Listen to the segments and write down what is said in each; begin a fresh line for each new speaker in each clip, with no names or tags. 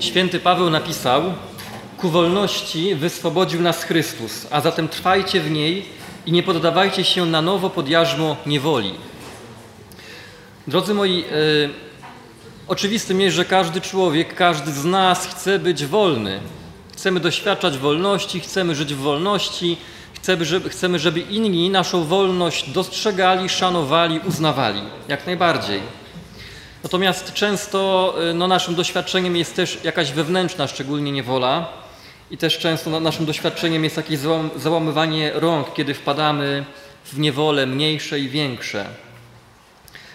Święty Paweł napisał: Ku wolności wyswobodził nas Chrystus, a zatem trwajcie w niej i nie poddawajcie się na nowo pod jarzmo niewoli. Drodzy moi, e, oczywistym jest, że każdy człowiek, każdy z nas chce być wolny. Chcemy doświadczać wolności, chcemy żyć w wolności, chcemy żeby, chcemy, żeby inni naszą wolność dostrzegali, szanowali, uznawali. Jak najbardziej. Natomiast często y, no, naszym doświadczeniem jest też jakaś wewnętrzna, szczególnie niewola. I też często naszym doświadczeniem jest jakieś załamywanie rąk, kiedy wpadamy w niewolę mniejsze i większe.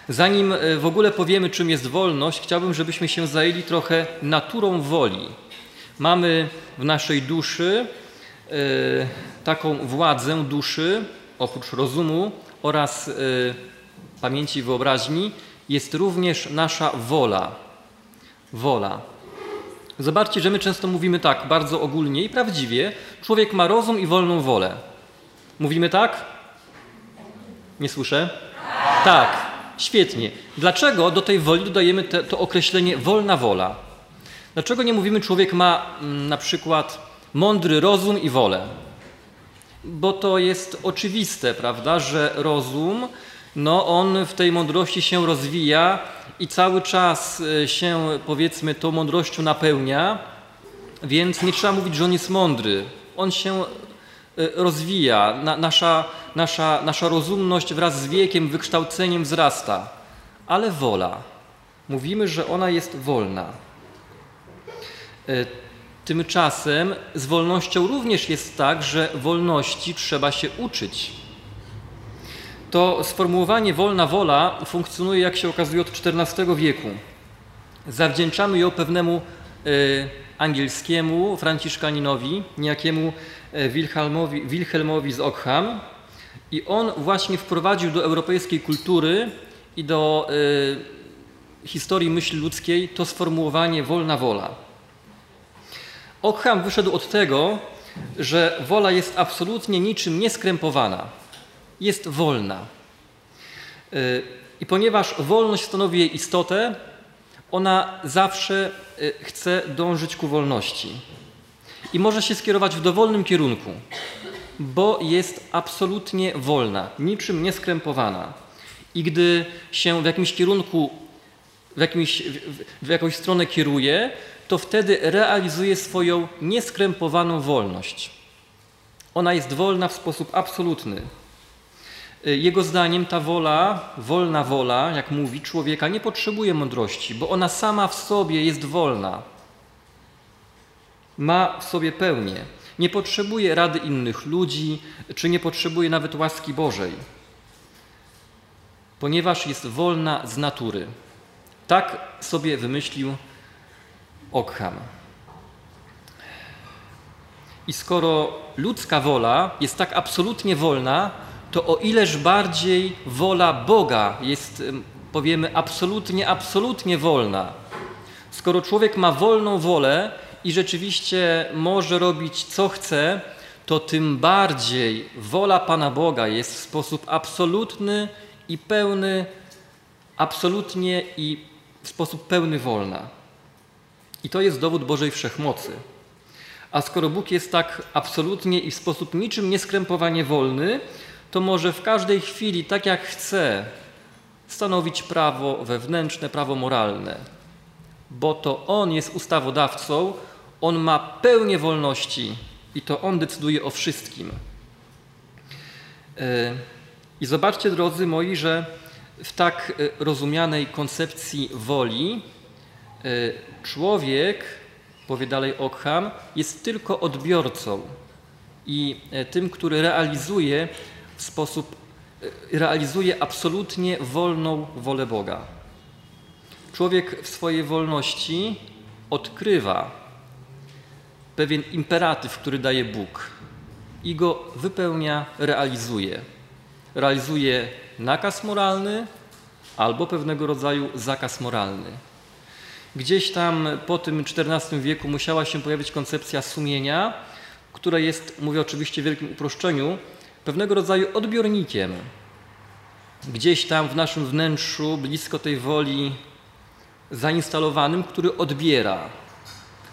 Zanim y, w ogóle powiemy, czym jest wolność, chciałbym, żebyśmy się zajęli trochę naturą woli. Mamy w naszej duszy y, taką władzę duszy, oprócz rozumu oraz pamięci i wyobraźni, jest również nasza wola. Wola. Zobaczcie, że my często mówimy tak, bardzo ogólnie i prawdziwie. Człowiek ma rozum i wolną wolę. Mówimy tak? Nie słyszę? Tak, świetnie. Dlaczego do tej woli dodajemy te, to określenie wolna wola? Dlaczego nie mówimy człowiek ma mm, na przykład mądry rozum i wolę? Bo to jest oczywiste, prawda, że rozum no on w tej mądrości się rozwija i cały czas e, się powiedzmy tą mądrością napełnia, więc nie trzeba mówić, że on jest mądry. On się e, rozwija, nasza, nasza, nasza rozumność wraz z wiekiem, wykształceniem wzrasta, ale wola. Mówimy, że ona jest wolna. E, tymczasem z wolnością również jest tak, że wolności trzeba się uczyć to sformułowanie wolna wola funkcjonuje, jak się okazuje, od XIV wieku. Zawdzięczamy ją pewnemu e, angielskiemu franciszkaninowi, niejakiemu e, Wilhelmowi, Wilhelmowi z Ockham. I on właśnie wprowadził do europejskiej kultury i do e, historii myśli ludzkiej to sformułowanie wolna wola. Ockham wyszedł od tego, że wola jest absolutnie niczym nieskrępowana jest wolna. Y, I ponieważ wolność stanowi jej istotę, ona zawsze y, chce dążyć ku wolności. I może się skierować w dowolnym kierunku, bo jest absolutnie wolna, niczym nieskrępowana. I gdy się w jakimś kierunku, w, jakimś, w, jakąś stronę kieruje, to wtedy realizuje swoją nieskrępowaną wolność. Ona jest wolna w sposób absolutny. Y, jego zdaniem ta wola, wolna wola, jak mówi, człowieka nie potrzebuje mądrości, bo ona sama w sobie jest wolna. Ma w sobie pełnię. Nie potrzebuje rady innych ludzi, czy nie potrzebuje nawet łaski Bożej, ponieważ jest wolna z natury. Tak sobie wymyślił Ockham. I skoro ludzka wola jest tak absolutnie wolna, to o ileż bardziej wola Boga jest, powiemy, absolutnie, absolutnie wolna. Skoro człowiek ma wolną wolę i rzeczywiście może robić co chce, to tym bardziej wola Pana Boga jest w sposób absolutny i pełny, absolutnie i w sposób pełny wolna. I to jest dowód Bożej Wszechmocy. A skoro Bóg jest tak absolutnie i w sposób niczym nieskrępowanie wolny, to może w każdej chwili, tak jak chce, stanowić prawo wewnętrzne, prawo moralne, bo to On jest ustawodawcą, On ma pełnię wolności i to On decyduje o wszystkim. E, I zobaczcie, drodzy moi, że w tak e, rozumianej koncepcji woli e, człowiek, powie dalej Ockham, jest tylko odbiorcą i tym, który realizuje sposób e, realizuje absolutnie wolną wolę Boga. Człowiek w swojej wolności odkrywa pewien imperatyw, który daje Bóg i go wypełnia, realizuje. Realizuje nakaz moralny albo pewnego rodzaju zakaz moralny. Gdzieś tam po tym XIV wieku musiała się pojawić koncepcja sumienia, która jest, mówię oczywiście w wielkim uproszczeniu, pewnego rodzaju odbiornikiem. Gdzieś tam w naszym wnętrzu, blisko tej woli zainstalowanym, który odbiera.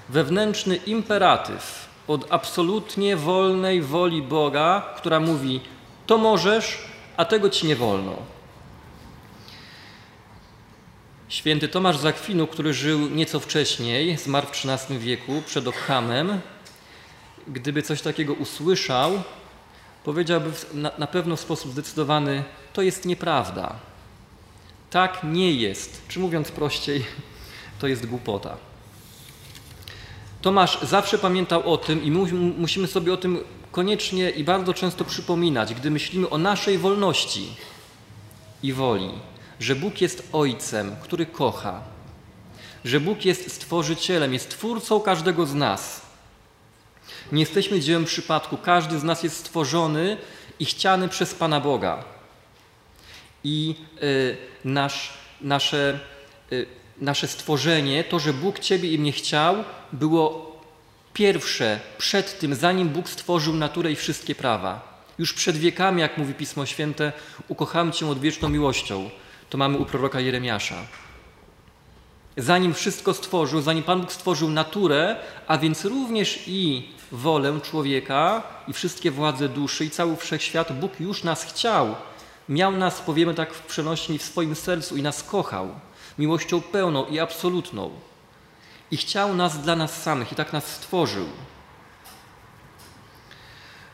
wewnętrzny imperatyw od absolutnie wolnej woli Boga, która mówi: To możesz, a tego ci nie wolno. Święty Tomasz Zakwinu, który żył nieco wcześniej, zmarł w XIII wieku przed Okhamem, gdyby coś takiego usłyszał, powiedziałby na, na pewno w sposób zdecydowany: To jest nieprawda. Tak nie jest. Czy mówiąc prościej, to jest głupota. Tomasz zawsze pamiętał o tym i musimy sobie o tym koniecznie i bardzo często przypominać, gdy myślimy o naszej wolności i woli, że Bóg jest Ojcem, który kocha, że Bóg jest Stworzycielem, jest Twórcą każdego z nas. Nie jesteśmy dziełem przypadku, każdy z nas jest stworzony i chciany przez Pana Boga. I y, nasz, nasze y, nasze stworzenie, to, że Bóg Ciebie i mnie chciał, było pierwsze przed tym, zanim Bóg stworzył naturę i wszystkie prawa. Już przed wiekami, jak mówi Pismo Święte, ukocham Cię odwieczną miłością. To mamy u proroka Jeremiasza. Zanim wszystko stworzył, zanim Pan Bóg stworzył naturę, a więc również i wolę człowieka i wszystkie władze duszy i cały wszechświat, Bóg już nas chciał. Miał nas, powiemy tak w przenośni, w swoim sercu i nas kochał miłością pełną i absolutną. I chciał nas dla nas samych i tak nas stworzył.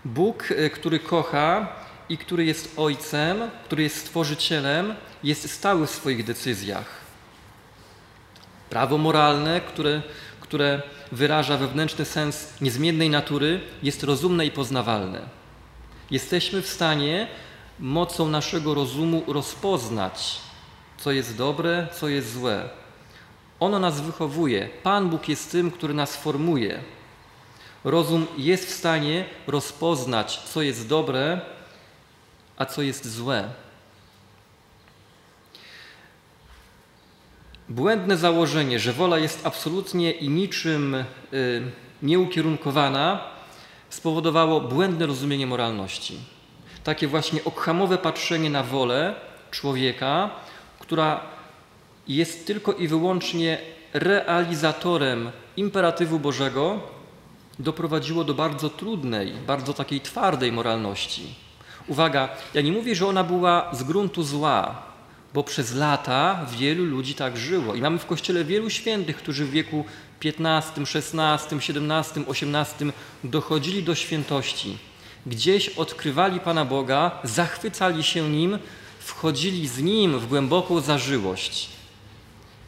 Bóg, e, który kocha i który jest Ojcem, który jest Stworzycielem, jest stały w swoich decyzjach. Prawo moralne, które, które wyraża wewnętrzny sens niezmiennej natury, jest rozumne i poznawalne. Jesteśmy w stanie mocą naszego rozumu rozpoznać co jest dobre, co jest złe. Ono nas wychowuje. Pan Bóg jest tym, który nas formuje. Rozum jest w stanie rozpoznać, co jest dobre, a co jest złe. Błędne założenie, że wola jest absolutnie i niczym y, nieukierunkowana, spowodowało błędne rozumienie moralności. Takie właśnie okhamowe patrzenie na wolę człowieka, która jest tylko i wyłącznie realizatorem imperatywu Bożego, doprowadziło do bardzo trudnej, bardzo takiej twardej moralności. Uwaga, ja nie mówię, że ona była z gruntu zła, bo przez lata wielu ludzi tak żyło. I mamy w Kościele wielu świętych, którzy w wieku XV, XVI, XVII, XVIII dochodzili do świętości. Gdzieś odkrywali Pana Boga, zachwycali się Nim, wchodzili z Nim w głęboką zażyłość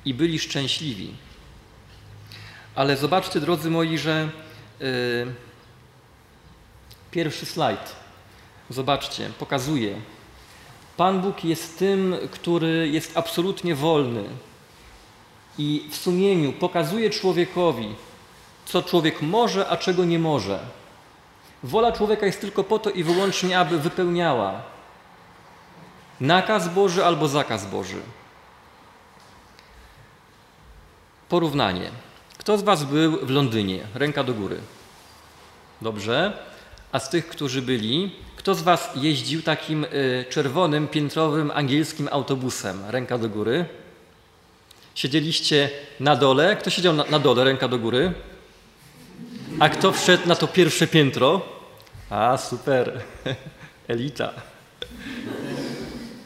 i byli szczęśliwi. Ale zobaczcie, drodzy moi, że yy, pierwszy slajd, zobaczcie, pokazuje. Pan Bóg jest tym, który jest absolutnie wolny i w sumieniu pokazuje człowiekowi, co człowiek może, a czego nie może. Wola człowieka jest tylko po to i wyłącznie, aby wypełniała Nakaz Boży albo zakaz Boży. Porównanie. Kto z Was był w Londynie? Ręka do góry. Dobrze. A z tych, którzy byli, kto z Was jeździł takim y, czerwonym, piętrowym angielskim autobusem? Ręka do góry. Siedzieliście na dole. Kto siedział na, na dole? Ręka do góry. A kto wszedł na to pierwsze piętro? A, super. Elita.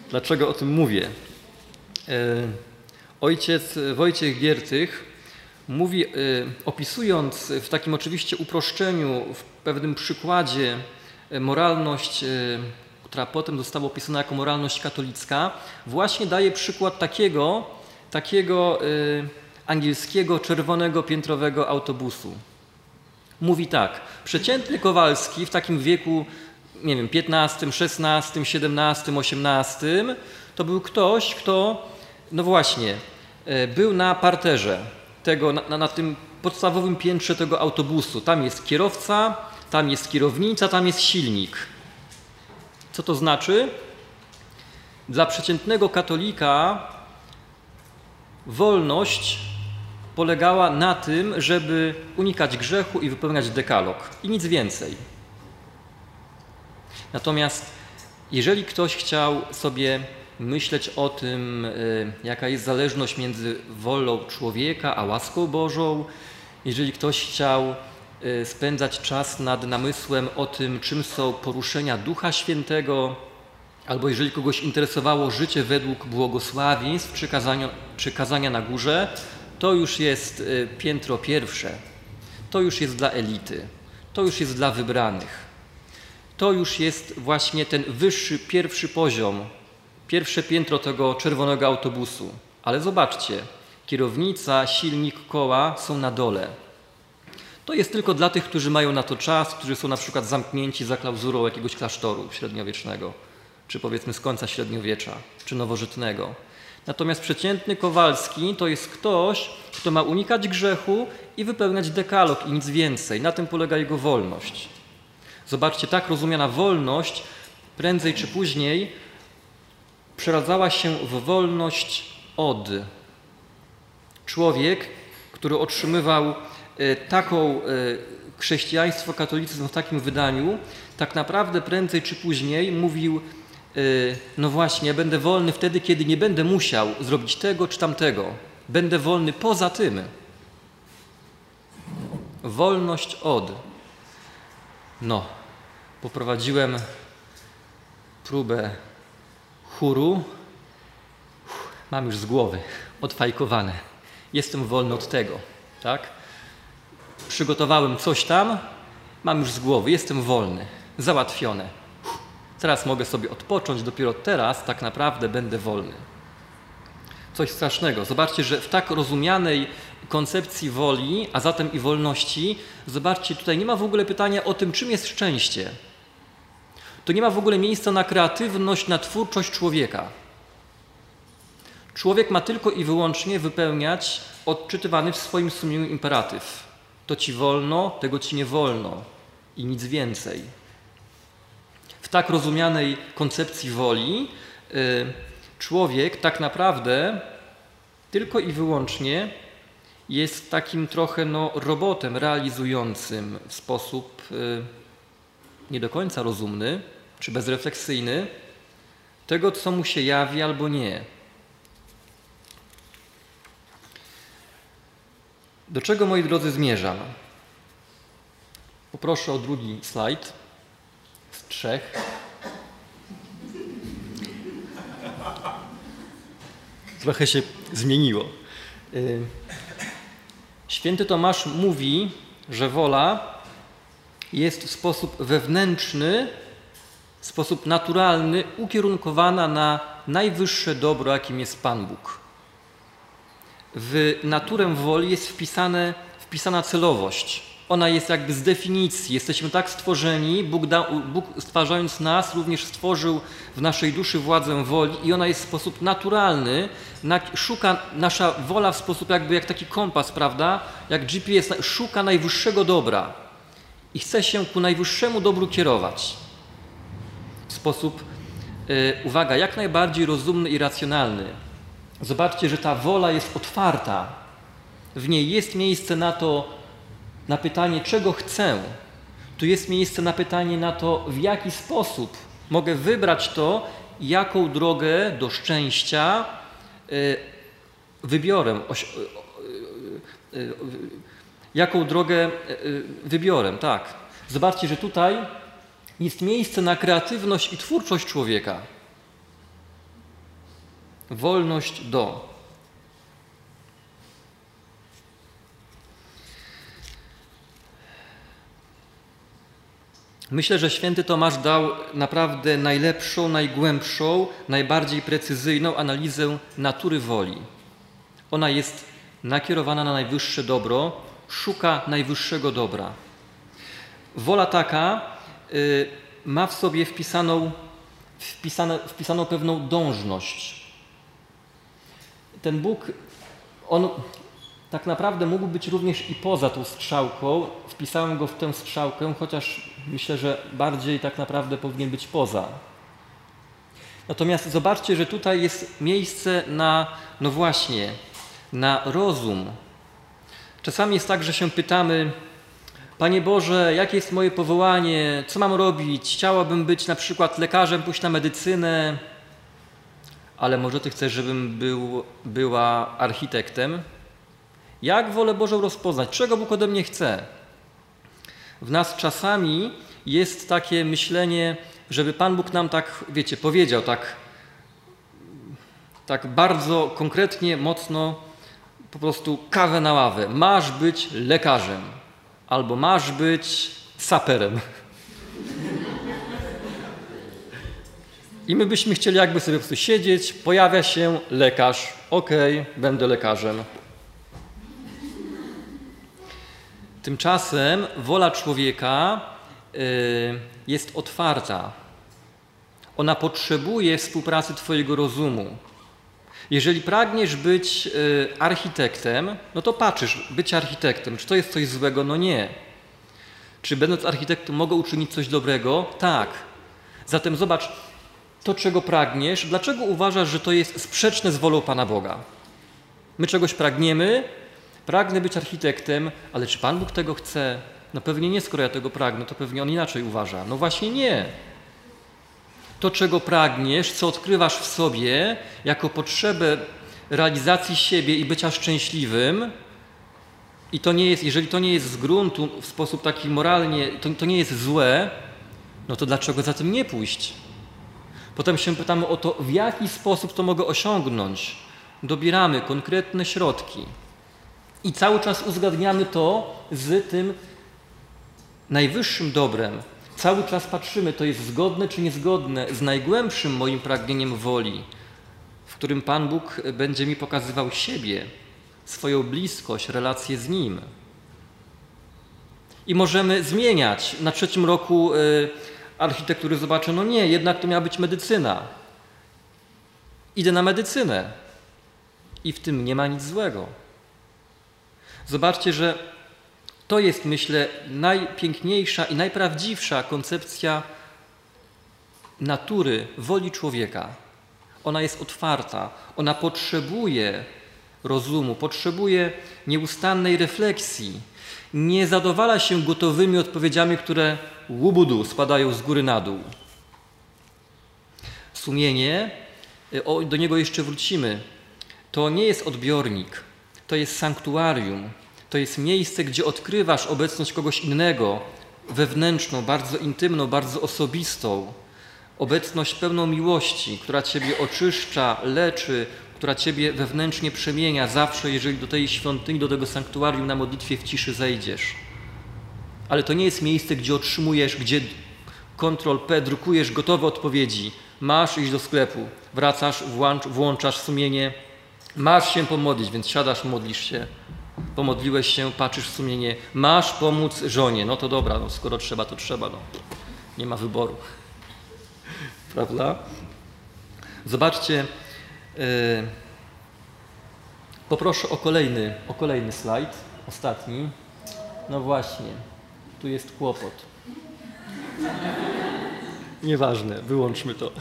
Dlaczego o tym mówię? E, ojciec Wojciech Giertych mówi, e, opisując w takim oczywiście uproszczeniu, w pewnym przykładzie moralność, która potem została opisana jako moralność katolicka, właśnie daje przykład takiego, takiego angielskiego czerwonego piętrowego autobusu. Mówi tak, przeciętny Kowalski w takim wieku nie wiem, 15, 16, 17, 18, to był ktoś, kto, no właśnie, e, był na parterze tego, na, na tym podstawowym piętrze tego autobusu. Tam jest kierowca, tam jest kierownica, tam jest silnik. Co to znaczy? Dla przeciętnego katolika wolność polegała na tym, żeby unikać grzechu i wypełniać dekalog i nic więcej. Natomiast jeżeli ktoś chciał sobie myśleć o tym, y, jaka jest zależność między wolą człowieka a łaską Bożą jeżeli ktoś chciał spędzać czas nad namysłem o tym, czym są poruszenia Ducha Świętego, albo jeżeli kogoś interesowało życie według błogosławieństw czy na górze, to już jest y, piętro pierwsze. To już jest dla elity. To już jest dla wybranych. To już jest właśnie ten wyższy, pierwszy poziom, pierwsze piętro tego czerwonego autobusu. Ale zobaczcie, kierownica, silnik, koła są na dole. To jest tylko dla tych, którzy mają na to czas, którzy są na przykład zamknięci za klauzurą jakiegoś klasztoru średniowiecznego, czy powiedzmy z końca średniowiecza, czy nowożytnego. Natomiast przeciętny Kowalski to jest ktoś, kto ma unikać grzechu i wypełniać dekalog i nic więcej. Na tym polega jego wolność. Zobaczcie, tak rozumiana wolność prędzej czy później przeradzała się w wolność od. Człowiek, który otrzymywał taką e, chrześcijaństwo, katolicyzm w takim wydaniu, tak naprawdę prędzej czy później mówił Y, no właśnie, będę wolny wtedy, kiedy nie będę musiał zrobić tego czy tamtego. Będę wolny poza tym. Wolność od. No, poprowadziłem próbę chóru. Mam już z głowy odfajkowane. Jestem wolny od tego, tak? Przygotowałem coś tam, mam już z głowy, jestem wolny, załatwione Teraz mogę sobie odpocząć, dopiero teraz tak naprawdę będę wolny. Coś strasznego. Zobaczcie, że w tak rozumianej koncepcji woli, a zatem i wolności, zobaczcie, tutaj nie ma w ogóle pytania o tym, czym jest szczęście. To nie ma w ogóle miejsca na kreatywność, na twórczość człowieka. Człowiek ma tylko i wyłącznie wypełniać odczytywany w swoim sumieniu imperatyw. To ci wolno, tego ci nie wolno i nic więcej tak rozumianej koncepcji woli y, człowiek tak naprawdę tylko i wyłącznie jest takim trochę no, robotem realizującym w sposób y, nie do końca rozumny czy bezrefleksyjny tego, co mu się jawi albo nie. Do czego, moi drodzy, zmierzam? Poproszę o drugi slajd trzech. Trochę się zmieniło. Y, święty Tomasz mówi, że wola jest w sposób wewnętrzny, w sposób naturalny ukierunkowana na najwyższe dobro, jakim jest Pan Bóg. W naturę woli jest wpisane, wpisana celowość ona jest jakby z definicji. Jesteśmy tak stworzeni, Bóg, da, Bóg stwarzając nas również stworzył w naszej duszy władzę woli i ona jest w sposób naturalny, na, szuka nasza wola w sposób jakby jak taki kompas, prawda? Jak GPS szuka najwyższego dobra i chce się ku najwyższemu dobru kierować. W sposób, yy, uwaga, jak najbardziej rozumny i racjonalny. Zobaczcie, że ta wola jest otwarta. W niej jest miejsce na to, na pytanie, czego chcę. Tu jest miejsce na pytanie na to, w jaki sposób mogę wybrać to, jaką drogę do szczęścia y, wybiorę, y, y, jaką drogę wybiorę, tak. Zobaczcie, że tutaj jest miejsce na kreatywność i twórczość człowieka. Wolność do. Myślę, że święty Tomasz dał naprawdę najlepszą, najgłębszą, najbardziej precyzyjną analizę natury woli. Ona jest nakierowana na najwyższe dobro, szuka najwyższego dobra. Wola taka y, ma w sobie wpisaną, wpisane, wpisaną pewną dążność. Ten Bóg, on tak naprawdę mógł być również i poza tą strzałką. Wpisałem go w tę strzałkę, chociaż myślę, że bardziej tak naprawdę powinien być poza. Natomiast zobaczcie, że tutaj jest miejsce na, no właśnie, na rozum. Czasami jest tak, że się pytamy, Panie Boże, jakie jest moje powołanie, co mam robić? Chciałabym być na przykład lekarzem, pójść na medycynę, ale może Ty chcesz, żebym był, była architektem? Jak wolę Bożą rozpoznać? Czego Bóg ode mnie chce? W nas czasami jest takie myślenie, żeby Pan Bóg nam tak, wiecie, powiedział tak, tak bardzo konkretnie, mocno, po prostu kawę na ławę. Masz być lekarzem albo masz być saperem. I my byśmy chcieli jakby sobie po prostu siedzieć, pojawia się lekarz, okej, okay, będę lekarzem. Tymczasem wola człowieka y, jest otwarta. Ona potrzebuje współpracy Twojego rozumu. Jeżeli pragniesz być y, architektem, no to patrzysz, być architektem. Czy to jest coś złego? No nie. Czy będąc architektem mogę uczynić coś dobrego? Tak. Zatem zobacz, to czego pragniesz, dlaczego uważasz, że to jest sprzeczne z wolą Pana Boga? My czegoś pragniemy, pragnę być architektem, ale czy Pan Bóg tego chce? No pewnie nie, skoro ja tego pragnę, to pewnie On inaczej uważa. No właśnie nie. To, czego pragniesz, co odkrywasz w sobie jako potrzebę realizacji siebie i bycia szczęśliwym, i to nie jest, jeżeli to nie jest z gruntu w sposób taki moralnie, to, to nie jest złe, no to dlaczego za tym nie pójść? Potem się pytamy o to, w jaki sposób to mogę osiągnąć. Dobieramy konkretne środki i cały czas uzgadniamy to z tym najwyższym dobrem. Cały czas patrzymy, to jest zgodne czy niezgodne z najgłębszym moim pragnieniem woli, w którym Pan Bóg będzie mi pokazywał siebie, swoją bliskość, relację z Nim. I możemy zmieniać. Na trzecim roku y, architektury zobaczę, no nie, jednak to miała być medycyna. Idę na medycynę. I w tym nie ma nic złego. Zobaczcie, że to jest, myślę, najpiękniejsza i najprawdziwsza koncepcja natury, woli człowieka. Ona jest otwarta, ona potrzebuje rozumu, potrzebuje nieustannej refleksji. Nie zadowala się gotowymi odpowiedziami, które łubudu spadają z góry na dół. Sumienie, y, do niego jeszcze wrócimy, to nie jest odbiornik, to jest sanktuarium, to jest miejsce, gdzie odkrywasz obecność kogoś innego, wewnętrzną, bardzo intymną, bardzo osobistą, obecność pełną miłości, która Ciebie oczyszcza, leczy, która Ciebie wewnętrznie przemienia zawsze, jeżeli do tej świątyni, do tego sanktuarium na modlitwie w ciszy zejdziesz. Ale to nie jest miejsce, gdzie otrzymujesz, gdzie Ctrl P drukujesz gotowe odpowiedzi. Masz iść do sklepu, wracasz, włącz, włączasz sumienie, masz się pomodlić, więc siadasz, modlisz się. Pomodliłeś się, patrzysz w sumienie, masz pomóc żonie. No to dobra, no skoro trzeba, to trzeba. No. Nie ma wyboru. Prawda? Zobaczcie, poproszę o kolejny, o kolejny slajd, ostatni. No właśnie, tu jest kłopot. Nieważne, wyłączmy to.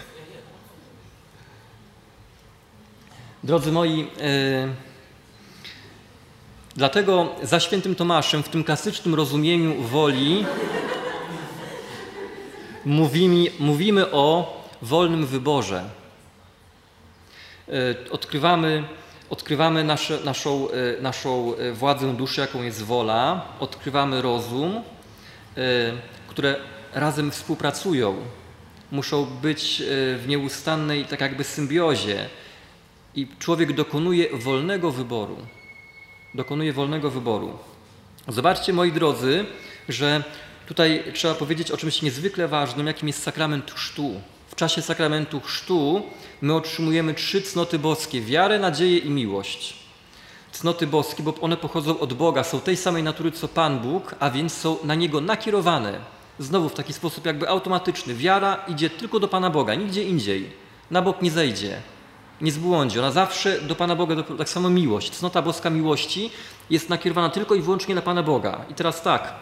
Drodzy moi, yy, dlatego za świętym Tomaszem w tym klasycznym rozumieniu woli mówimy, mówimy o wolnym wyborze. Yy, odkrywamy, odkrywamy nasze, naszą, yy, naszą władzę duszy, jaką jest wola, odkrywamy rozum, które razem współpracują. Muszą być w nieustannej tak jakby symbiozie i człowiek dokonuje wolnego wyboru. Dokonuje wolnego wyboru. Zobaczcie, moi drodzy, że tutaj trzeba powiedzieć o czymś niezwykle ważnym, jakim jest sakrament chrztu. Czasie sakramentu chrztu my otrzymujemy trzy cnoty boskie: wiarę, nadzieję i miłość. Cnoty boskie, bo one pochodzą od Boga, są tej samej natury co Pan Bóg, a więc są na Niego nakierowane. Znowu w taki sposób jakby automatyczny. Wiara idzie tylko do Pana Boga, nigdzie indziej. Na bok nie zejdzie nie zbłądzi. Ona zawsze do Pana Boga, tak samo miłość, cnota boska miłości jest nakierowana tylko i wyłącznie na Pana Boga. I teraz tak,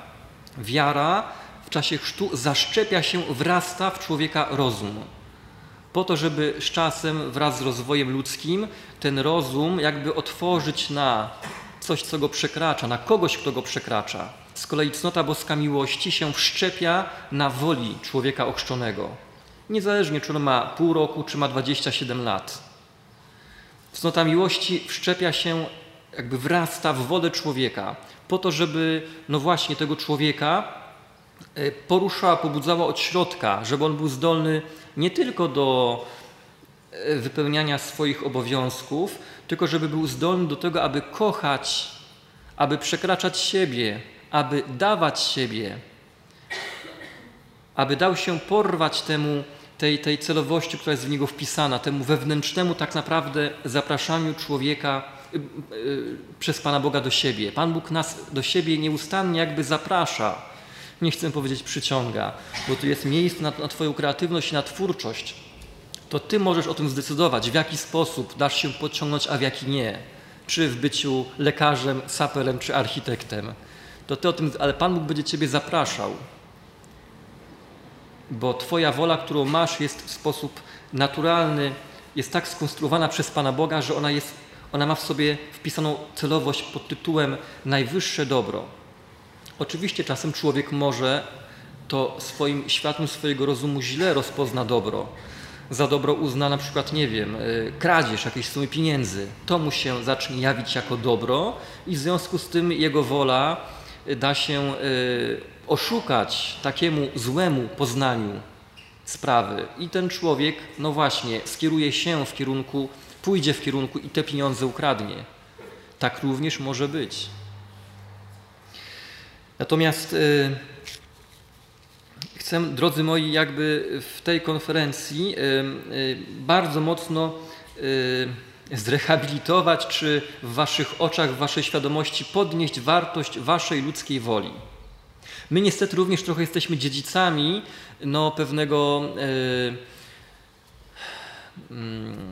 wiara w czasie chrztu zaszczepia się, wrasta w człowieka rozum. Po to, żeby z czasem, wraz z rozwojem ludzkim, ten rozum jakby otworzyć na coś, co go przekracza, na kogoś, kto go przekracza. Z kolei cnota boska miłości się wszczepia na woli człowieka ochrzczonego. Niezależnie, czy on ma pół roku, czy ma 27 lat. Cnota miłości wszczepia się jakby wrasta w wolę człowieka, po to, żeby no właśnie tego człowieka poruszała, pobudzała od środka, żeby on był zdolny nie tylko do e, wypełniania swoich obowiązków, tylko żeby był zdolny do tego, aby kochać, aby przekraczać siebie, aby dawać siebie, aby dał się porwać temu, tej, tej celowości, która jest w niego wpisana, temu wewnętrznemu tak naprawdę zapraszaniu człowieka y, y, przez Pana Boga do siebie. Pan Bóg nas do siebie nieustannie jakby zaprasza. Nie chcę powiedzieć przyciąga, bo tu jest miejsce na, na Twoją kreatywność i na twórczość. To Ty możesz o tym zdecydować, w jaki sposób dasz się podciągnąć, a w jaki nie. Czy w byciu lekarzem, saperem, czy architektem. To Ty o tym, ale Pan Bóg będzie Ciebie zapraszał bo Twoja wola, którą masz, jest w sposób naturalny, jest tak skonstruowana przez Pana Boga, że ona, jest, ona ma w sobie wpisaną celowość pod tytułem najwyższe dobro. Oczywiście czasem człowiek może to swoim światłem swojego rozumu źle rozpozna dobro. Za dobro uzna na przykład, nie wiem, y, kradzież jakiejś sumy pieniędzy. To mu się zacznie jawić jako dobro i w związku z tym jego wola da się y, oszukać takiemu złemu poznaniu sprawy. I ten człowiek, no właśnie, skieruje się w kierunku, pójdzie w kierunku i te pieniądze ukradnie. Tak również może być. Natomiast y, chcę, drodzy moi, jakby w tej konferencji y, y, bardzo mocno zrehabilitować, czy w Waszych oczach, w Waszej świadomości podnieść wartość Waszej ludzkiej woli. My niestety również trochę jesteśmy dziedzicami no, pewnego mm,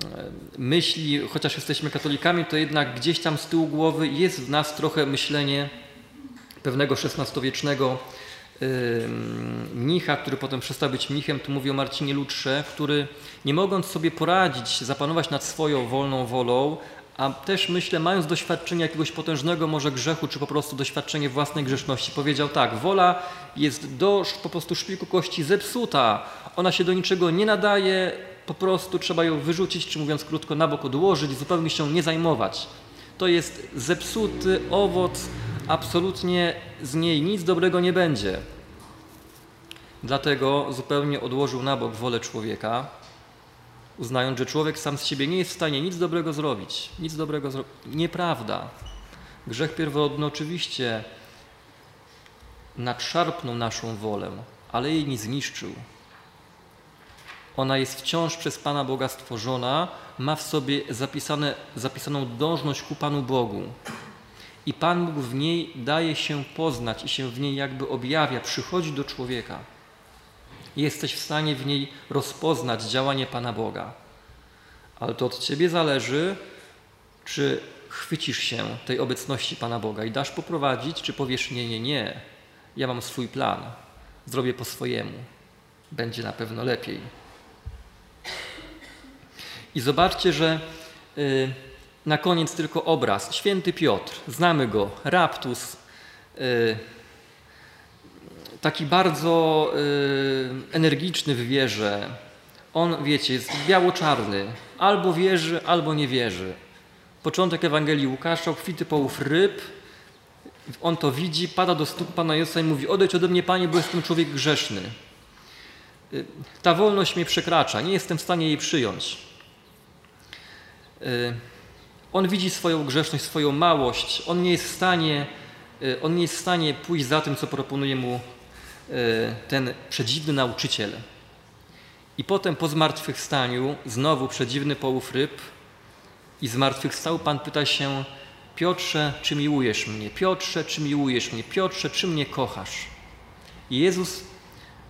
myśli, chociaż jesteśmy katolikami, to jednak gdzieś tam z tyłu głowy jest w nas trochę myślenie pewnego XVI-wiecznego mnicha, który potem przestał być mnichem, tu mówię o Marcinie Lutrze, który nie mogąc sobie poradzić, zapanować nad swoją wolną wolą, a też myślę, mając doświadczenie jakiegoś potężnego może grzechu, czy po prostu doświadczenie własnej grzeszności, powiedział tak, wola jest do po prostu szpiku kości zepsuta, ona się do niczego nie nadaje, po prostu trzeba ją wyrzucić, czy mówiąc krótko, na bok odłożyć, zupełnie się nie zajmować. To jest zepsuty owoc, absolutnie z niej nic dobrego nie będzie. Dlatego zupełnie odłożył na bok wolę człowieka, uznając, że człowiek sam z siebie nie jest w stanie nic dobrego zrobić. Nic dobrego zrobić. Nieprawda. Grzech pierwotny oczywiście nadszarpnął naszą wolę, ale jej nie zniszczył. Ona jest wciąż przez Pana Boga stworzona, ma w sobie zapisane, zapisaną dążność ku Panu Bogu. I Pan Bóg w niej daje się poznać i się w niej jakby objawia, przychodzi do człowieka jesteś w stanie w niej rozpoznać działanie Pana Boga. Ale to od Ciebie zależy, czy chwycisz się tej obecności Pana Boga i dasz poprowadzić, czy powiesz nie, nie, nie. Ja mam swój plan, zrobię po swojemu. Będzie na pewno lepiej. I zobaczcie, że y, na koniec tylko obraz. Święty Piotr, znamy go, raptus, y, taki bardzo y, energiczny w wierze. On, wiecie, jest biało-czarny. Albo wierzy, albo nie wierzy. Początek Ewangelii Łukasza, obfity połów ryb. On to widzi, pada do stóp Pana Jezusa i mówi odejdź ode mnie, Panie, bo jestem człowiek grzeszny. Y, ta wolność mnie przekracza, nie jestem w stanie jej przyjąć. On widzi swoją grzeszność, swoją małość. On nie jest w stanie, y, on nie jest w stanie pójść za tym, co proponuje mu E, ten przedziwny nauczyciel. I potem po zmartwychwstaniu znowu przedziwny połów ryb i zmartwychwstał Pan pyta się Piotrze, czy miłujesz mnie? Piotrze, czy miłujesz mnie? Piotrze, czy mnie kochasz? I Jezus,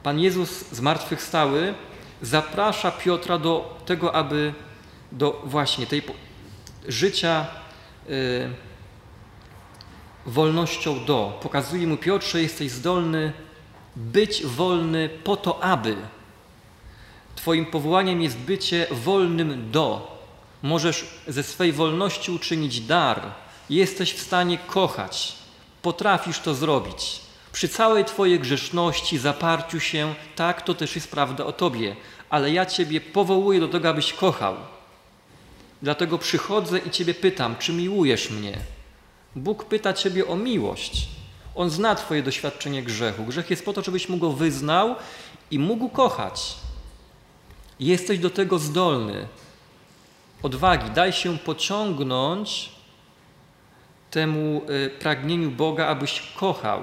Pan Jezus zmartwychwstały zaprasza Piotra do tego, aby do właśnie tej życia y, wolnością do. Pokazuje mu Piotrze, jesteś zdolny być wolny po to, aby. Twoim powołaniem jest bycie wolnym do. Możesz ze swej wolności uczynić dar. Jesteś w stanie kochać. Potrafisz to zrobić. Przy całej Twojej grzeszności, zaparciu się, tak, to też jest prawda o Tobie, ale ja Ciebie powołuję do tego, abyś kochał. Dlatego przychodzę i Ciebie pytam, czy miłujesz mnie? Bóg pyta Ciebie o miłość. On zna Twoje doświadczenie grzechu. Grzech jest po to, żebyś mu go wyznał i mógł kochać. Jesteś do tego zdolny. Odwagi, daj się pociągnąć temu y, pragnieniu Boga, abyś kochał.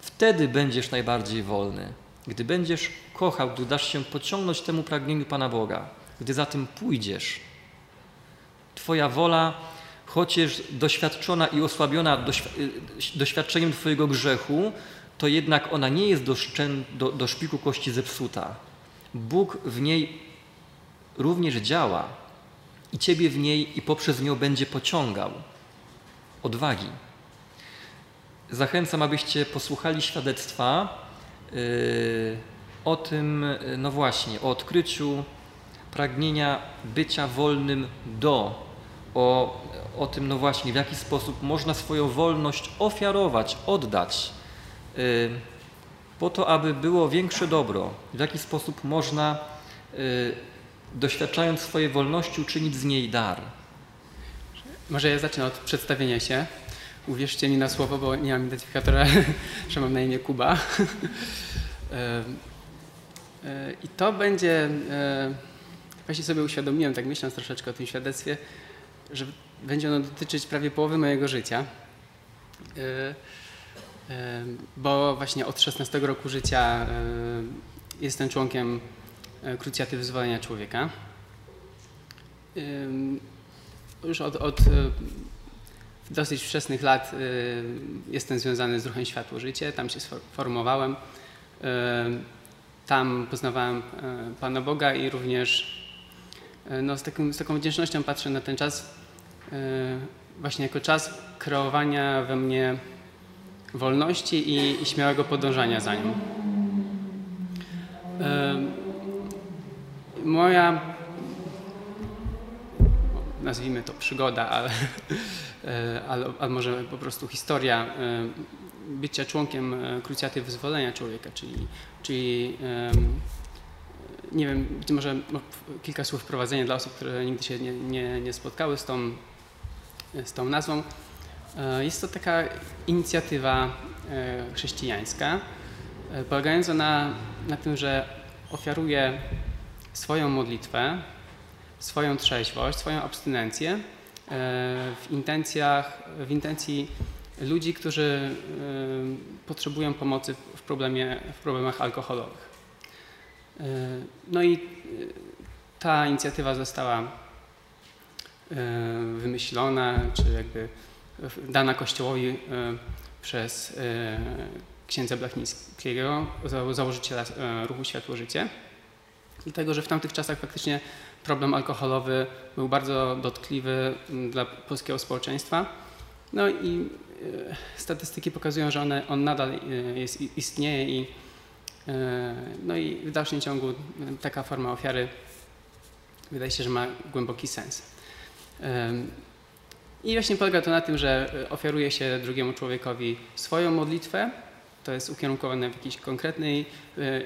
Wtedy będziesz najbardziej wolny. Gdy będziesz kochał, gdy dasz się pociągnąć temu pragnieniu Pana Boga, gdy za tym pójdziesz, Twoja wola, chociaż doświadczona i osłabiona y, doświadczeniem Twojego grzechu, to jednak ona nie jest do, do, do szpiku kości zepsuta. Bóg w niej również działa i Ciebie w niej i poprzez nią będzie pociągał. Odwagi. Zachęcam, abyście posłuchali świadectwa yy, o tym, no właśnie, o odkryciu pragnienia bycia wolnym do, o, o tym, no właśnie, w jaki sposób można swoją wolność ofiarować, oddać, yy, po to, aby było większe dobro, w jaki sposób można, yy, doświadczając swojej wolności, uczynić z niej dar.
Może ja zacznę od przedstawienia się. Uwierzcie mi na słowo, bo nie mam identyfikatora, że mam na imię Kuba. E, e, I to będzie, e, właśnie sobie uświadomiłem, tak myśląc troszeczkę o tym świadectwie, że będzie ono dotyczyć prawie połowy mojego życia. Bo właśnie od 16 roku życia jestem członkiem krucjaty wyzwolenia człowieka. Już od, od dosyć wczesnych lat jestem związany z ruchem Światło Życie, tam się sformowałem. Y, tam poznawałem Pana Boga i również no, z, takim, z taką wdzięcznością patrzę na ten czas właśnie jako czas kreowania we mnie wolności i, i śmiałego podążania za nią. Moja, nazwijmy to przygoda, ale ale, ale może po prostu historia e, bycia członkiem e, krucjaty wyzwolenia człowieka, czyli, czyli nie wiem, być może kilka słów wprowadzenia dla osób, które nigdy się nie, nie, nie spotkały z tą, z tą nazwą. E, jest to taka inicjatywa chrześcijańska, polegająca na, na tym, że ofiaruje swoją modlitwę, swoją trzeźwość, swoją abstynencję E, w intencjach, w intencji ludzi, którzy e, potrzebują pomocy w, problemie, w problemach alkoholowych. E, no i ta inicjatywa została wymyślona, czy jakby dana Kościołowi przez księdza Blachnickiego, założyciela ruchu Światło Życie. Dlatego, że w tamtych czasach faktycznie problem alkoholowy był bardzo dotkliwy dla polskiego społeczeństwa. No i e, statystyki pokazują, że one, on nadal e, jest, istnieje i, e, no i w dalszym ciągu taka forma ofiary wydaje się, że ma głęboki sens. I właśnie polega to na tym, że ofiaruje się drugiemu człowiekowi swoją modlitwę, to jest ukierunkowane w jakiejś konkretnej,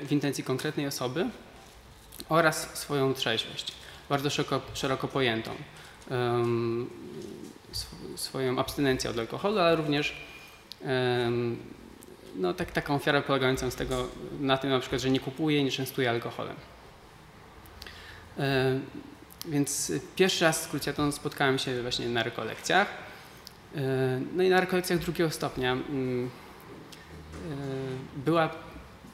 w intencji konkretnej osoby oraz swoją trzeźwość bardzo szeroko, szeroko pojętą. Swoją abstynencję od alkoholu, ale również no, tak, taką ofiarę polegającą z tego, na tym na przykład, że nie kupuje, nie częstuje alkoholem. Um, więc pierwszy raz z krucjatą spotkałem się właśnie na rekolekcjach. No i na rekolekcjach drugiego stopnia mm, była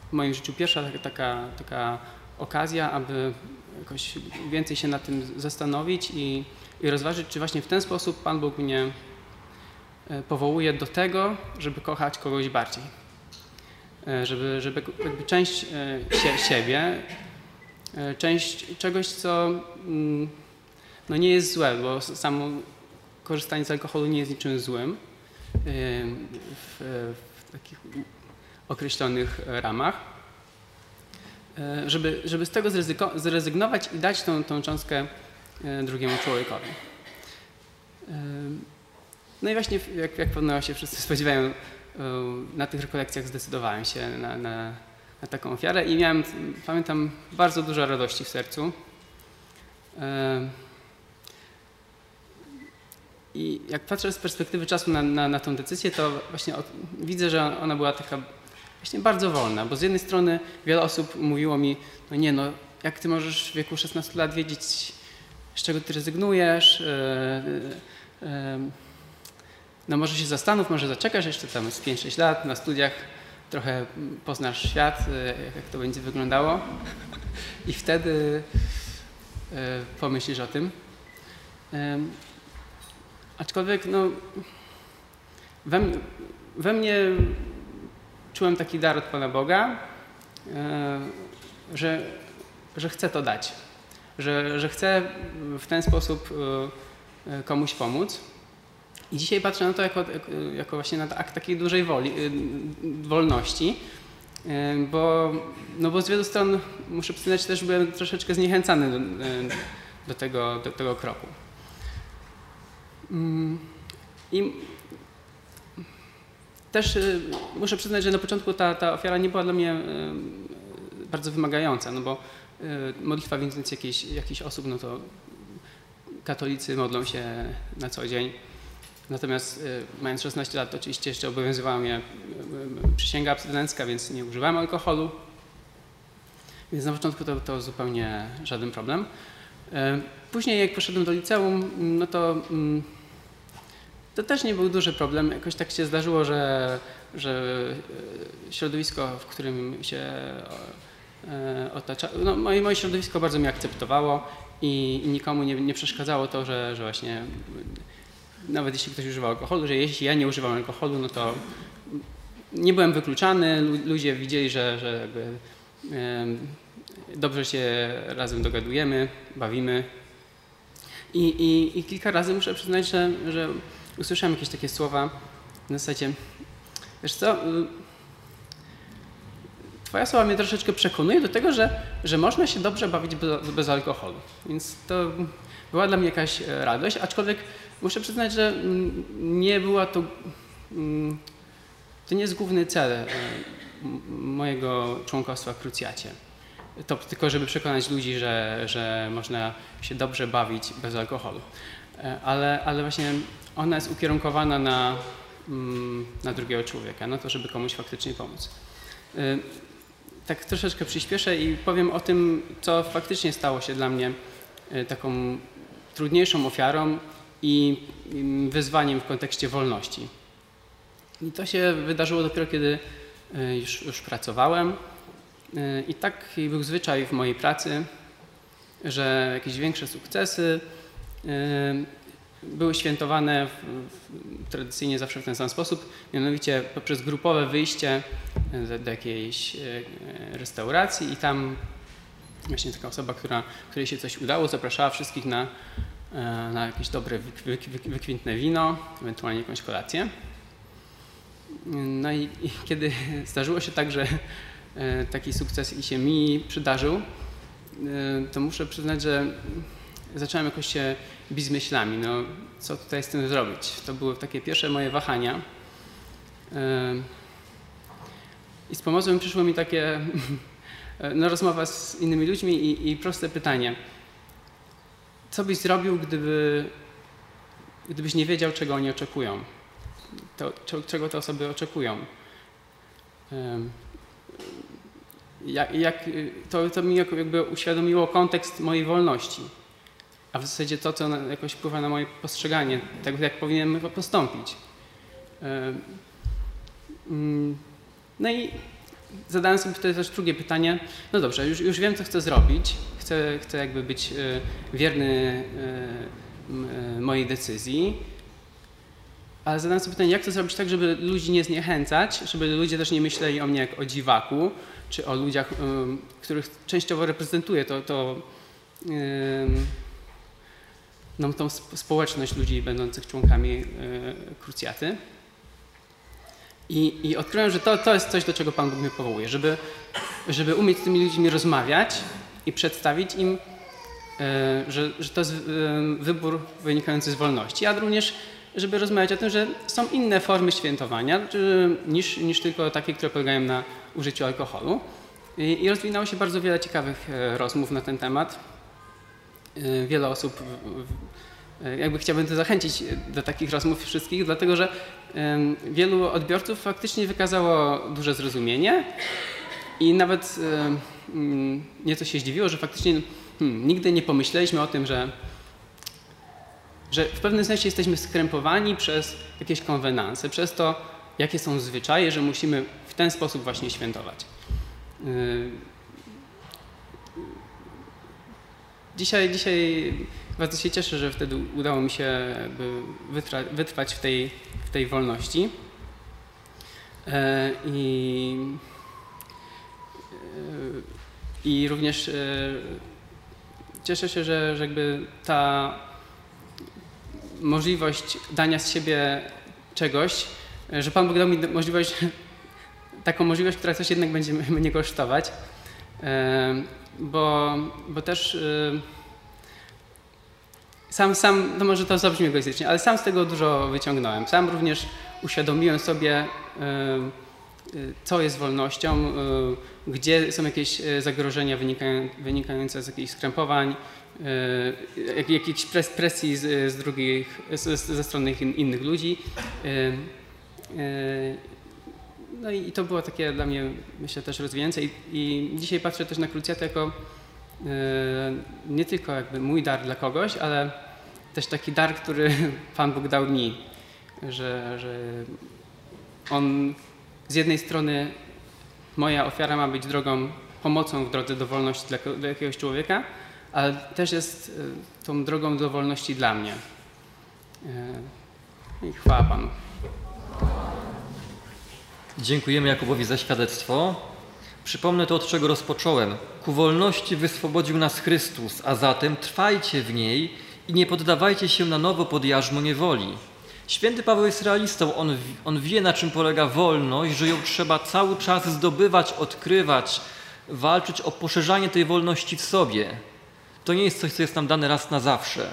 w moim życiu pierwsza taka, taka okazja, aby jakoś więcej się nad tym zastanowić i, i rozważyć, czy właśnie w ten sposób Pan Bóg mnie e, powołuje do tego, żeby kochać kogoś bardziej. E, żeby, żeby jakby część e, siebie, część czegoś, co mm, no nie jest złe, bo samo korzystanie z alkoholu nie jest niczym złym w, w takich określonych ramach E, żeby, żeby z tego zrezygnować i dać tą, tą cząstkę e, drugiemu człowiekowi. E, no i właśnie, jak, jak pewno się wszyscy spodziewają, na tych rekolekcjach zdecydowałem się na, na, na taką ofiarę i miałem, pamiętam, bardzo dużo radości w sercu. I jak patrzę z perspektywy czasu na, na, na tą decyzję, to właśnie od, widzę, że ona była taka właśnie bardzo wolna, bo z jednej strony wiele osób mówiło mi, no nie no, jak ty możesz w wieku 16 lat wiedzieć, z czego ty rezygnujesz, yy, yy, no może się zastanów, może zaczekasz jeszcze tam z 5-6 lat na studiach, trochę poznasz świat, yy, jak to będzie wyglądało i wtedy pomyślisz o tym. Aczkolwiek no, we, we mnie czułem taki dar od Pana Boga, e, że, że chcę to dać, że, że chcę w ten sposób e, e, komuś pomóc. I dzisiaj patrzę na to jako, jako właśnie na akt takiej dużej woli, wolności, bo, no bo z wielu stron muszę przyznać też byłem troszeczkę zniechęcany do, do, tego, do tego kroku. Mm, I też y, muszę przyznać, że na początku ta, ta ofiara nie była dla mnie y, bardzo wymagająca, no bo y, modlitwa więc jakichś, jakichś osób, no to katolicy modlą się na co dzień. Natomiast mając 16 lat, oczywiście jeszcze obowiązywała mnie przysięga abstynencka, więc nie używałem alkoholu. Więc na początku to, to zupełnie żaden problem. Później jak poszedłem do liceum, no to mm, to też nie był duży problem. Jakoś tak się zdarzyło, że, że środowisko, w którym się otacza, no moje, moje środowisko bardzo mnie akceptowało i, i nikomu nie, nie, przeszkadzało to, że, że właśnie nawet jeśli ktoś używał alkoholu, że jeśli ja nie używam alkoholu, no to nie byłem wykluczany, ludzie widzieli, że, że jakby, dobrze się razem dogadujemy, bawimy. I, i, I, kilka razy muszę przyznać, że, że usłyszałem jakieś takie słowa na zasadzie, wiesz co, y, twoja słowa mnie troszeczkę przekonuje do tego, że, że można się dobrze bawić bez, bez alkoholu. Więc to była dla mnie jakaś e, radość, aczkolwiek muszę przyznać, że nie była to, mm, to nie jest główny cel e, mojego członkostwa w krucjacie. To tylko, żeby przekonać ludzi, że, że można się dobrze bawić bez alkoholu. E, ale, ale właśnie ona jest ukierunkowana na, mm, na drugiego człowieka, na to, żeby komuś faktycznie pomóc. Y, tak troszeczkę przyspieszę i powiem o tym, co faktycznie stało się dla mnie taką trudniejszą ofiarą i wyzwaniem w kontekście wolności. I to się wydarzyło dopiero, kiedy y, już, już pracowałem. I tak był zwyczaj w mojej pracy, że jakieś większe sukcesy były świętowane w, tradycyjnie zawsze w ten sam sposób, mianowicie poprzez grupowe wyjście do, jakiejś restauracji i tam właśnie taka osoba, która, której się coś udało, zapraszała wszystkich na, na jakieś dobre, wykwintne wino, ewentualnie jakąś kolację. No i, kiedy zdarzyło się tak, że e, taki sukces i się mi przydarzył, to muszę przyznać, że zacząłem jakoś się bić myślami, no co tutaj z tym zrobić. To były takie pierwsze moje wahania. I z pomocą przyszło mi takie no, rozmowa z innymi ludźmi i, i proste pytanie. Co byś zrobił, gdyby, gdybyś nie wiedział, czego oni oczekują? To, czego te osoby oczekują? Jak, jak, to, to mi jakby uświadomiło kontekst mojej wolności a w zasadzie to, co jakoś wpływa na moje postrzeganie tego, jak powinienem postąpić. Mm, no i zadałem sobie wtedy też drugie pytanie. No dobrze, już, już wiem, co chcę zrobić. Chcę, chcę jakby być e, wierny e, mojej decyzji. Ale zadałem sobie pytanie, jak to zrobić tak, żeby ludzi nie zniechęcać, żeby ludzie też nie myśleli o mnie jak o dziwaku, czy o ludziach, których częściowo reprezentuję. To, to no, tą społeczność ludzi będących członkami e, krucjaty. I, I odkryłem, że to, to jest coś, do czego Pan Bóg mnie powołuje, żeby, żeby umieć z tymi ludźmi rozmawiać i przedstawić im, e, że, że to jest e, wybór wynikający z wolności, a również, żeby rozmawiać o tym, że są inne formy świętowania niż, niż tylko takie, które polegają na użyciu alkoholu. I, i rozwinęło się bardzo wiele ciekawych rozmów na ten temat. Wiele osób e, jakby chciałbym to zachęcić do takich rozmów wszystkich, dlatego że wielu odbiorców faktycznie wykazało duże zrozumienie i nawet mm, nieco się zdziwiło, że faktycznie hmm, nigdy nie pomyśleliśmy o tym, że, że w pewnym sensie jesteśmy skrępowani przez jakieś konwenanse, przez to, jakie są zwyczaje, że musimy w ten sposób właśnie świętować. Dzisiaj, dzisiaj bardzo się cieszę, że wtedy udało mi się wytrwać w tej, tej wolności. E, I, e, I również e, cieszę się, że, że jakby ta możliwość dania z siebie czegoś, że Pan Bóg dał mi możliwość, taką możliwość, która coś jednak będzie mnie kosztować. Bo, bo też sam, sam, no może to zabrzmi egoistycznie, ale sam z tego dużo wyciągnąłem. Sam również uświadomiłem sobie, y, y, co jest wolnością, gdzie są jakieś zagrożenia wynikające z jakichś skrępowań, jak, jakiejś pres, presji z, drugich, ze strony innych ludzi. No i to było takie dla mnie, myślę, też rozwijające. I, dzisiaj patrzę też na krucjatę jako nie tylko jakby mój dar dla kogoś, ale też taki dar, który Pan Bóg dał mi, że, że On z jednej strony moja ofiara ma być drogą, pomocą w drodze do wolności dla, dla jakiegoś człowieka, ale też jest e, tą drogą do wolności dla mnie. Yy, I chwała Panu.
Dziękujemy Jakubowi za świadectwo. Przypomnę to, od czego rozpocząłem. Ku wolności wyswobodził nas Chrystus, a zatem trwajcie w niej i nie poddawajcie się na nowo pod jarzmo niewoli. Święty Paweł jest realistą. On, on wie, na czym polega wolność, że ją trzeba cały czas zdobywać, odkrywać, walczyć o poszerzanie tej wolności w sobie. To nie jest coś, co jest nam dane raz na zawsze.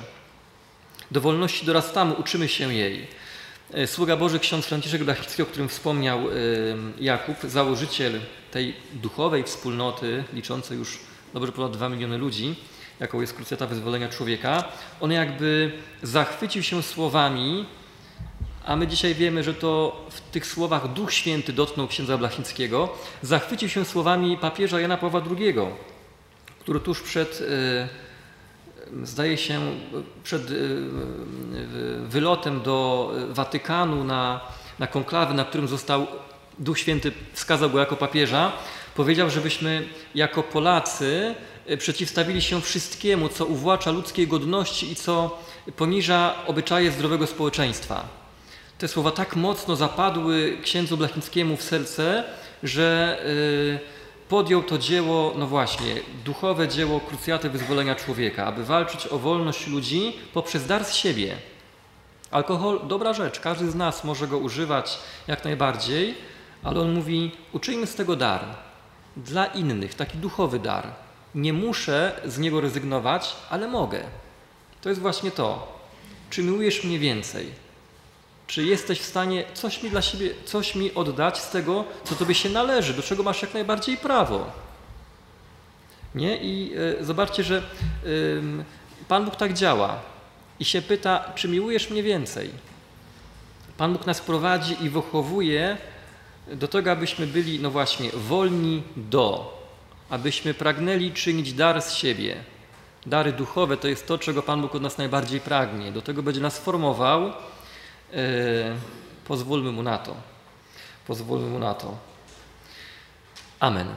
Do wolności dorastamy, uczymy się jej. E, sługa Boży ksiądz Franciszek Blachnicki, o którym wspomniał e, Jakub, założyciel tej duchowej wspólnoty, liczącej już dobrze ponad 2 miliony ludzi, jaką jest krucjata wyzwolenia człowieka, on jakby zachwycił się słowami, a my dzisiaj wiemy, że to w tych słowach Duch Święty dotknął księdza Blachnickiego, zachwycił się słowami papieża Jana Pawła II, który tuż przed e, zdaje się, przed y, wylotem do Watykanu na, na konklawy, na którym został Duch Święty, wskazał go jako papieża, powiedział, żebyśmy jako Polacy y, przeciwstawili się wszystkiemu, co uwłacza ludzkiej godności i co poniża obyczaje zdrowego społeczeństwa. Te słowa tak mocno zapadły księdzu Blachnickiemu w serce, że yy, podjął to dzieło, no właśnie, duchowe dzieło krucjaty wyzwolenia człowieka, aby walczyć o wolność ludzi poprzez dar z siebie. Alkohol, dobra rzecz, każdy z nas może go używać jak najbardziej, ale on mówi, uczyjmy z tego dar dla innych, taki duchowy dar. Nie muszę z niego rezygnować, ale mogę. To jest właśnie to. Czy miłujesz mnie więcej? Czy jesteś w stanie coś mi dla siebie, coś mi oddać z tego, co tobie się należy, do czego masz jak najbardziej prawo? Nie? I y, zobaczcie, że y, Pan Bóg tak działa i się pyta, czy miłujesz mnie więcej? Pan Bóg nas prowadzi i wychowuje do tego, abyśmy byli, no właśnie, wolni do, abyśmy pragnęli czynić dar z siebie. Dary duchowe to jest to, czego Pan Bóg od nas najbardziej pragnie. Do tego będzie nas formował E, pozwólmy mu na to. Pozwólmy mu na to. Amen.